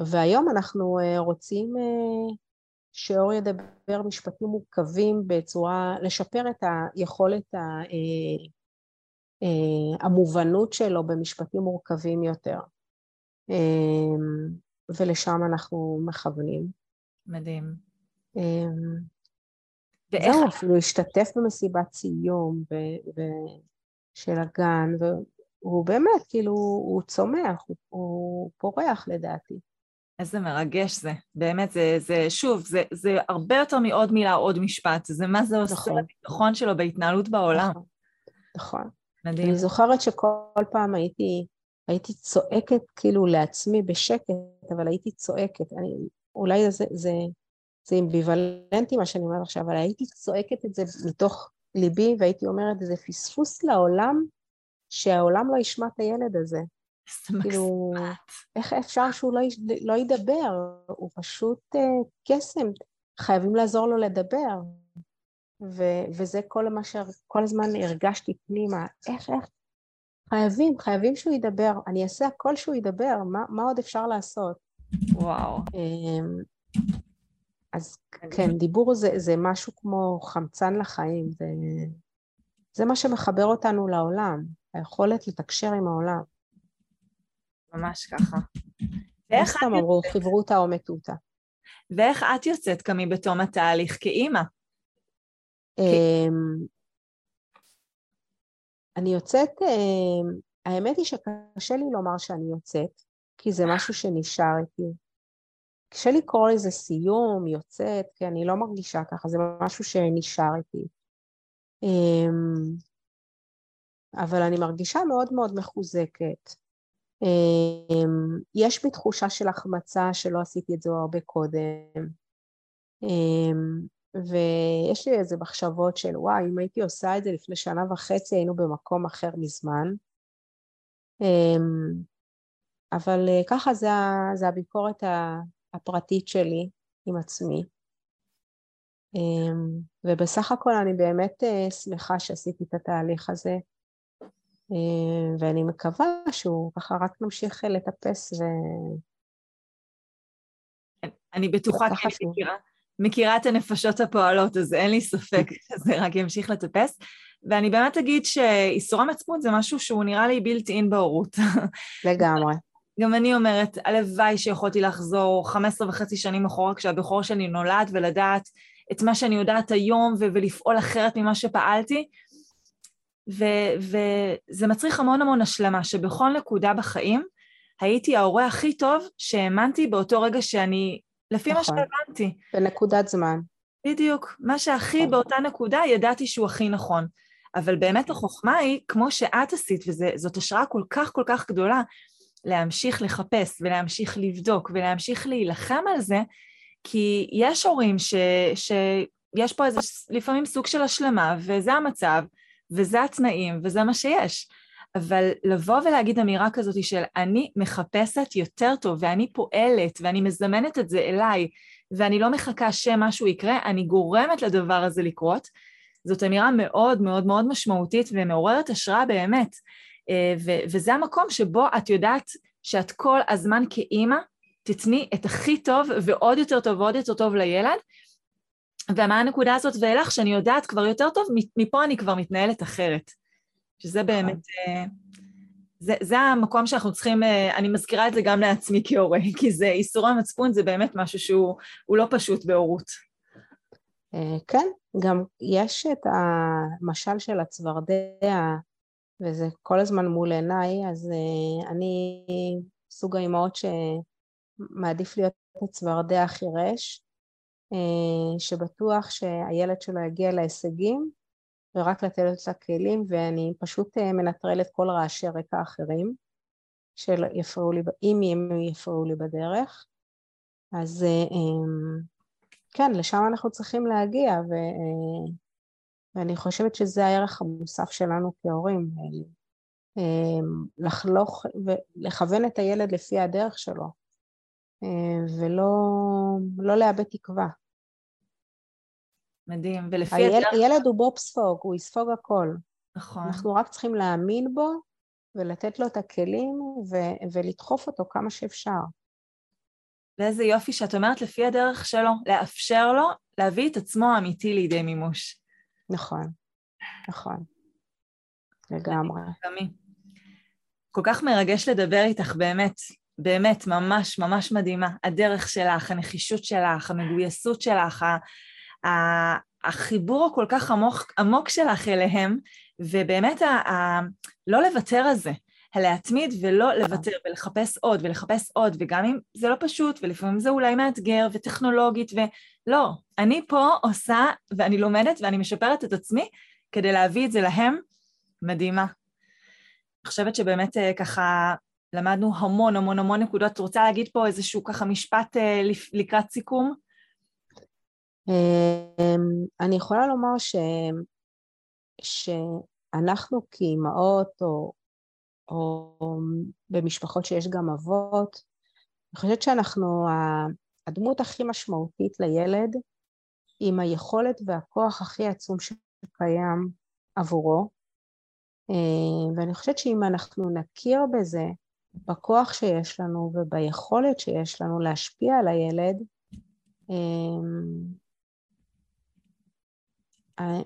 והיום אנחנו רוצים שאור ידבר משפטים מורכבים בצורה, לשפר את היכולת ה, אה, אה, המובנות שלו במשפטים מורכבים יותר. אה, ולשם אנחנו מכוונים. מדהים. ואיך... זהו, אפילו השתתף במסיבת סיום ו- ו- של הגן, והוא באמת, כאילו, הוא צומח, הוא, הוא פורח לדעתי. איזה מרגש זה, באמת, זה, זה שוב, זה, זה הרבה יותר מעוד מילה, עוד משפט, זה מה זה עושה נכון. לביטחון שלו בהתנהלות בעולם. נכון, נכון. מדהים. אני זוכרת שכל פעם הייתי, הייתי צועקת כאילו לעצמי בשקט, אבל הייתי צועקת. אני, אולי זה, זה, זה אמביוולנטי מה שאני אומרת עכשיו, אבל הייתי צועקת את זה מתוך ליבי, והייתי אומרת, זה פספוס לעולם, שהעולם לא ישמע את הילד הזה. כאילו, איך אפשר שהוא לא, לא ידבר? הוא פשוט uh, קסם, חייבים לעזור לו לדבר. ו- וזה כל מה שכל הזמן הרגשתי פנימה, איך, איך, חייבים, חייבים שהוא ידבר, אני אעשה הכל שהוא ידבר, מה, מה עוד אפשר לעשות? וואו. אמ, אז כן, דיבור זה, זה משהו כמו חמצן לחיים, זה, זה מה שמחבר אותנו לעולם, היכולת לתקשר עם העולם. ממש ככה. ואיך את אמרו, חברותא או מטותא. ואיך את יוצאת קמי בתום התהליך כאימא? אמ, אני יוצאת, אמ, האמת היא שקשה לי לומר שאני יוצאת, כי זה משהו שנשאר איתי. קשה לקרוא לזה סיום, יוצאת, כי אני לא מרגישה ככה, זה משהו שנשאר איתי. אמ, אבל אני מרגישה מאוד מאוד מחוזקת. אמ, יש בי תחושה של החמצה שלא עשיתי את זה הרבה קודם. אמ, ויש לי איזה מחשבות של וואי, אם הייתי עושה את זה לפני שנה וחצי היינו במקום אחר מזמן. אבל אה, ככה זה, זה הביקורת הפרטית שלי עם עצמי. אמ, ובסך הכל אני באמת אה, שמחה שעשיתי את התהליך הזה, אמ, ואני מקווה שהוא ככה רק ממשיך לטפס ו... אני בטוחה כי אני מכירה, מכירה את הנפשות הפועלות, אז אין לי ספק *laughs* שזה רק ימשיך לטפס. ואני באמת אגיד שאיסורי מצפון זה משהו שהוא נראה לי בלתי אין בהורות. לגמרי. *laughs* גם אני אומרת, הלוואי שיכולתי לחזור 15 וחצי שנים אחורה כשהבכור שלי נולד ולדעת את מה שאני יודעת היום ו- ולפעול אחרת ממה שפעלתי. וזה מצריך המון המון השלמה, שבכל נקודה בחיים הייתי ההורה הכי טוב שהאמנתי באותו רגע שאני, לפי נכון. מה שהבנתי. בנקודת זמן. בדיוק. מה שהכי נכון. באותה נקודה ידעתי שהוא הכי נכון. אבל באמת החוכמה היא, כמו שאת עשית, וזאת השראה כל כך כל כך גדולה, להמשיך לחפש ולהמשיך לבדוק ולהמשיך להילחם על זה, כי יש הורים ש, שיש פה איזה לפעמים סוג של השלמה, וזה המצב, וזה התנאים, וזה מה שיש. אבל לבוא ולהגיד אמירה כזאת של אני מחפשת יותר טוב, ואני פועלת, ואני מזמנת את זה אליי, ואני לא מחכה שמשהו יקרה, אני גורמת לדבר הזה לקרות, זאת אמירה מאוד מאוד מאוד משמעותית ומעוררת השראה באמת. אה, ו- וזה המקום שבו את יודעת שאת כל הזמן כאימא תתני את הכי טוב ועוד יותר טוב ועוד יותר טוב לילד, ומה הנקודה הזאת ואילך שאני יודעת כבר יותר טוב, מפה אני כבר מתנהלת אחרת. שזה. באמת, אה, זה, זה המקום שאנחנו צריכים, אה, אני מזכירה את זה גם לעצמי כהורה, *laughs* כי זה איסור המצפון זה באמת משהו שהוא לא פשוט בהורות. כן, גם יש את המשל של הצפרדע וזה כל הזמן מול עיניי, אז אני סוג האימהות שמעדיף להיות הצוורדע חירש, uh, שבטוח שהילד שלו יגיע להישגים ורק לתת את הכלים, ואני פשוט uh, מנטרלת כל רעשי רקע אחרים, שיפריעו לי, אם הם יפריעו לי בדרך. אז uh, um, כן, לשם אנחנו צריכים להגיע, ו... ואני חושבת שזה הערך המוסף שלנו כהורים, אמ, לחלוך ולכוון את הילד לפי הדרך שלו, אמ, ולא לא לאבד תקווה. מדהים, ולפי היל, הדרך... הילד הוא בובספוג, הוא יספוג הכל. נכון. אנחנו רק צריכים להאמין בו ולתת לו את הכלים ו- ולדחוף אותו כמה שאפשר. ואיזה יופי שאת אומרת לפי הדרך שלו, לאפשר לו להביא את עצמו האמיתי לידי מימוש. נכון, נכון, לגמרי. כל כך מרגש לדבר איתך, באמת, באמת, ממש ממש מדהימה. הדרך שלך, הנחישות שלך, המגויסות שלך, החיבור הכל כך עמוק, עמוק שלך אליהם, ובאמת, ה, ה, לא לוותר על זה, להתמיד ולא לוותר, ולחפש עוד ולחפש עוד, וגם אם זה לא פשוט, ולפעמים זה אולי מאתגר וטכנולוגית, ולא, אני פה עושה, ואני לומדת ואני משפרת את עצמי כדי להביא את זה להם. מדהימה. אני חושבת שבאמת אה, ככה למדנו המון המון המון נקודות. את רוצה להגיד פה איזשהו ככה משפט אה, לקראת סיכום? אמ, אני יכולה לומר ש... שאנחנו כאימהות או או במשפחות שיש גם אבות. אני חושבת שאנחנו הדמות הכי משמעותית לילד עם היכולת והכוח הכי עצום שקיים עבורו. אה, ואני חושבת שאם אנחנו נכיר בזה, בכוח שיש לנו וביכולת שיש לנו להשפיע על הילד, אה,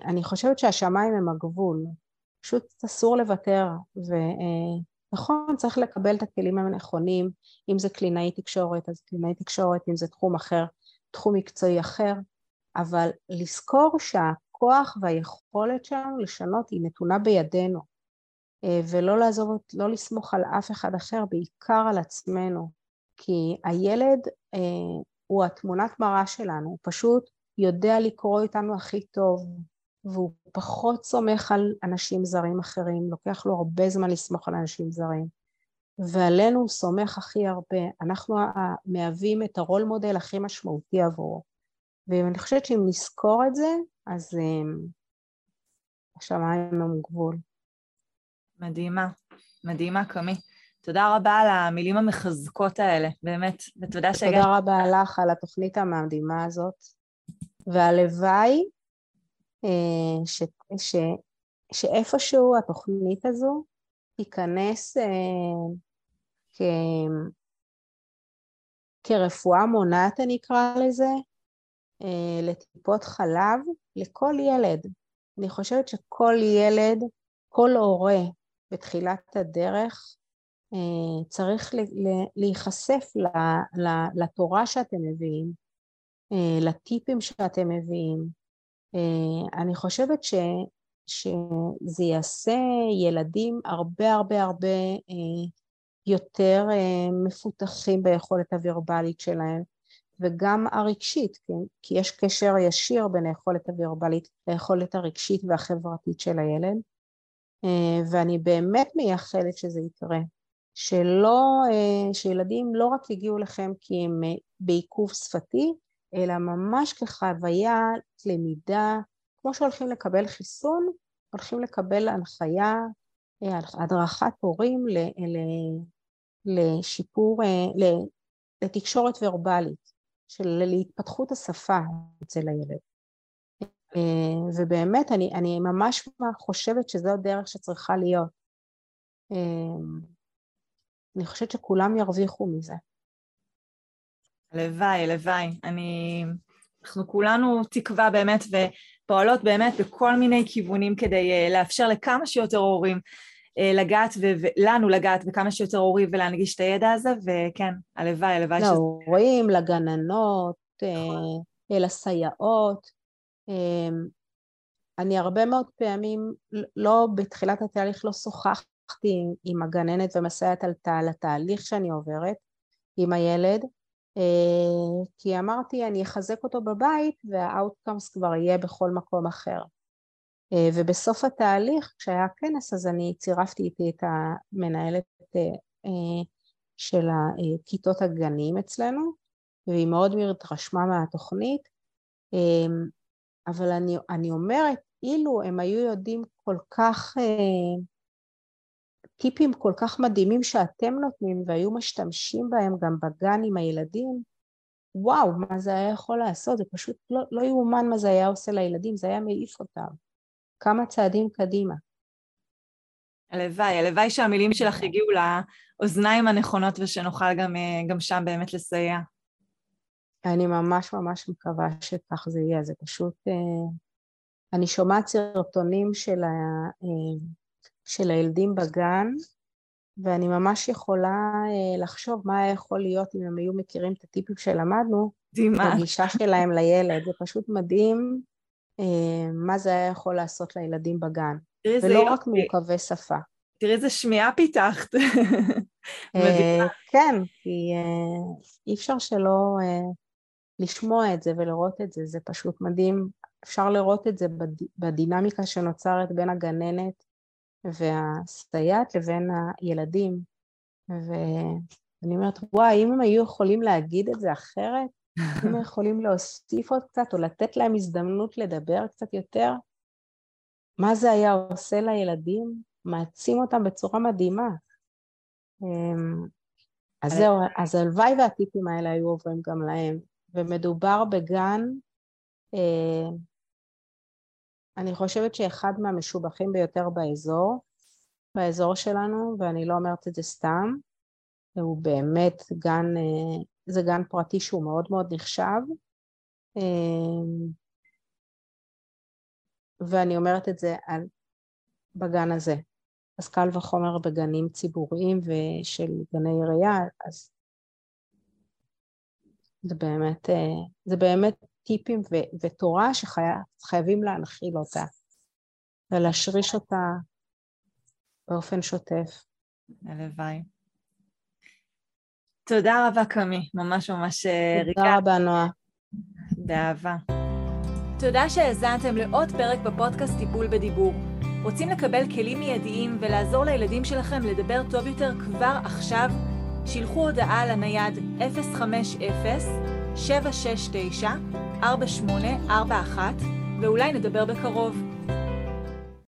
אני חושבת שהשמיים הם הגבול. פשוט אסור לוותר, ונכון, צריך לקבל את הכלים הנכונים, אם זה קלינאי תקשורת, אז קלינאי תקשורת, אם זה תחום אחר, תחום מקצועי אחר, אבל לזכור שהכוח והיכולת שלנו לשנות היא נתונה בידינו. ולא לעזוב, לא לסמוך על אף אחד אחר, בעיקר על עצמנו, כי הילד הוא התמונת מראה שלנו, הוא פשוט יודע לקרוא איתנו הכי טוב, והוא פחות סומך על אנשים זרים אחרים, לוקח לו הרבה זמן לסמוך על אנשים זרים, ועלינו הוא סומך הכי הרבה, אנחנו מהווים את הרול מודל הכי משמעותי עבורו, ואני חושבת שאם נזכור את זה, אז um, השמיים הם גבול. מדהימה, מדהימה קמי. תודה רבה על המילים המחזקות האלה, באמת, ותודה שהגעת. תודה רבה לך על התוכנית המדהימה הזאת, והלוואי אה, ש, ש, שאיפשהו התוכנית הזו תיכנס אה, כ, כרפואה מונעת, אני אקרא לזה, אה, לטיפות חלב לכל ילד. אני חושבת שכל ילד, כל הורה בתחילת הדרך, אה, צריך להיחשף לתורה שאתם מביאים, אה, לטיפים שאתם מביאים. אה, אני חושבת ש, שזה יעשה ילדים הרבה הרבה הרבה יותר מפותחים ביכולת הוורבלית שלהם וגם הרגשית, כן? כי יש קשר ישיר בין היכולת הוורבלית ליכולת הרגשית והחברתית של הילד ואני באמת מייחלת שזה יקרה. שלא, אה, שילדים לא רק יגיעו לכם כי הם אה, בעיכוב שפתי, אלא ממש כחוויה למידה, כמו שהולכים לקבל חיסון, הולכים לקבל הנחיה, אה, הדרכת הורים לשיפור, לתקשורת ורבלית, של להתפתחות השפה אצל הילד. ובאמת, אני, אני ממש חושבת שזו הדרך שצריכה להיות. אני חושבת שכולם ירוויחו מזה. הלוואי, הלוואי. אני... אנחנו כולנו תקווה באמת ופועלות באמת בכל מיני כיוונים כדי uh, לאפשר לכמה שיותר הורים לגעת ולנו לגעת בכמה שיותר הורים ולהנגיש את הידע הזה, וכן, הלוואי, הלוואי שזה... להורים, לגננות, uh, לסייעות. Uh, אני הרבה מאוד פעמים, לא בתחילת התהליך לא שוחחתי הלכתי עם הגננת ומסייעת על התהליך שאני עוברת עם הילד אה, כי אמרתי אני אחזק אותו בבית והאוטקאמס כבר יהיה בכל מקום אחר. אה, ובסוף התהליך כשהיה כנס אז אני צירפתי איתי את המנהלת אה, של כיתות הגנים אצלנו והיא מאוד התרשמה מהתוכנית אבל אני, אני אומרת אילו הם היו יודעים כל כך טיפים כל כך מדהימים שאתם נותנים והיו משתמשים בהם גם בגן עם הילדים, וואו, מה זה היה יכול לעשות? זה פשוט לא, לא יאומן מה זה היה עושה לילדים, זה היה מעיף אותם. כמה צעדים קדימה. הלוואי, הלוואי שהמילים שלך יגיעו לאוזניים הנכונות ושנוכל גם, גם שם באמת לסייע. אני ממש ממש מקווה שכך זה יהיה, זה פשוט... אה, אני שומעת סרטונים של ה... אה, של הילדים בגן, ואני ממש יכולה אה, לחשוב מה היה יכול להיות אם הם היו מכירים את הטיפים שלמדנו, בגישה שלהם לילד, זה פשוט מדהים מה זה היה יכול לעשות לילדים בגן, ולא רק מורכבי שפה. תראי איזה שמיעה פיתחת. *laughs* כן, כי אי אפשר שלא לשמוע את זה ולראות את זה, זה פשוט מדהים. אפשר לראות את זה בדינמיקה שנוצרת בין הגננת והסייעת לבין הילדים. ואני אומרת, וואי, אם הם היו יכולים להגיד את זה אחרת, אם הם *laughs* יכולים להוסיף עוד קצת או לתת להם הזדמנות לדבר קצת יותר, מה זה היה עושה לילדים? מעצים אותם בצורה מדהימה. אמ, אז זהו, אז הלוואי והטיפים האלה היו עוברים גם להם. ומדובר בגן אה, אני חושבת שאחד מהמשובחים ביותר באזור, באזור שלנו, ואני לא אומרת את זה סתם, הוא באמת גן, אה, זה גן פרטי שהוא מאוד מאוד נחשב, אה, ואני אומרת את זה על, בגן הזה. אז קל וחומר בגנים ציבוריים ושל גני עירייה, אז זה באמת, אה, זה באמת טיפים ו- ותורה שחייבים להנחיל אותה ולהשריש אותה באופן שוטף. הלוואי. תודה רבה, קמי. ממש ממש ריקה. תודה רבה, נועה. באהבה. תודה שהאזנתם לעוד פרק בפודקאסט טיפול בדיבור. רוצים לקבל כלים מיידיים ולעזור לילדים שלכם לדבר טוב יותר כבר עכשיו? שילחו הודעה לנייד 050-769-4841 ואולי נדבר בקרוב.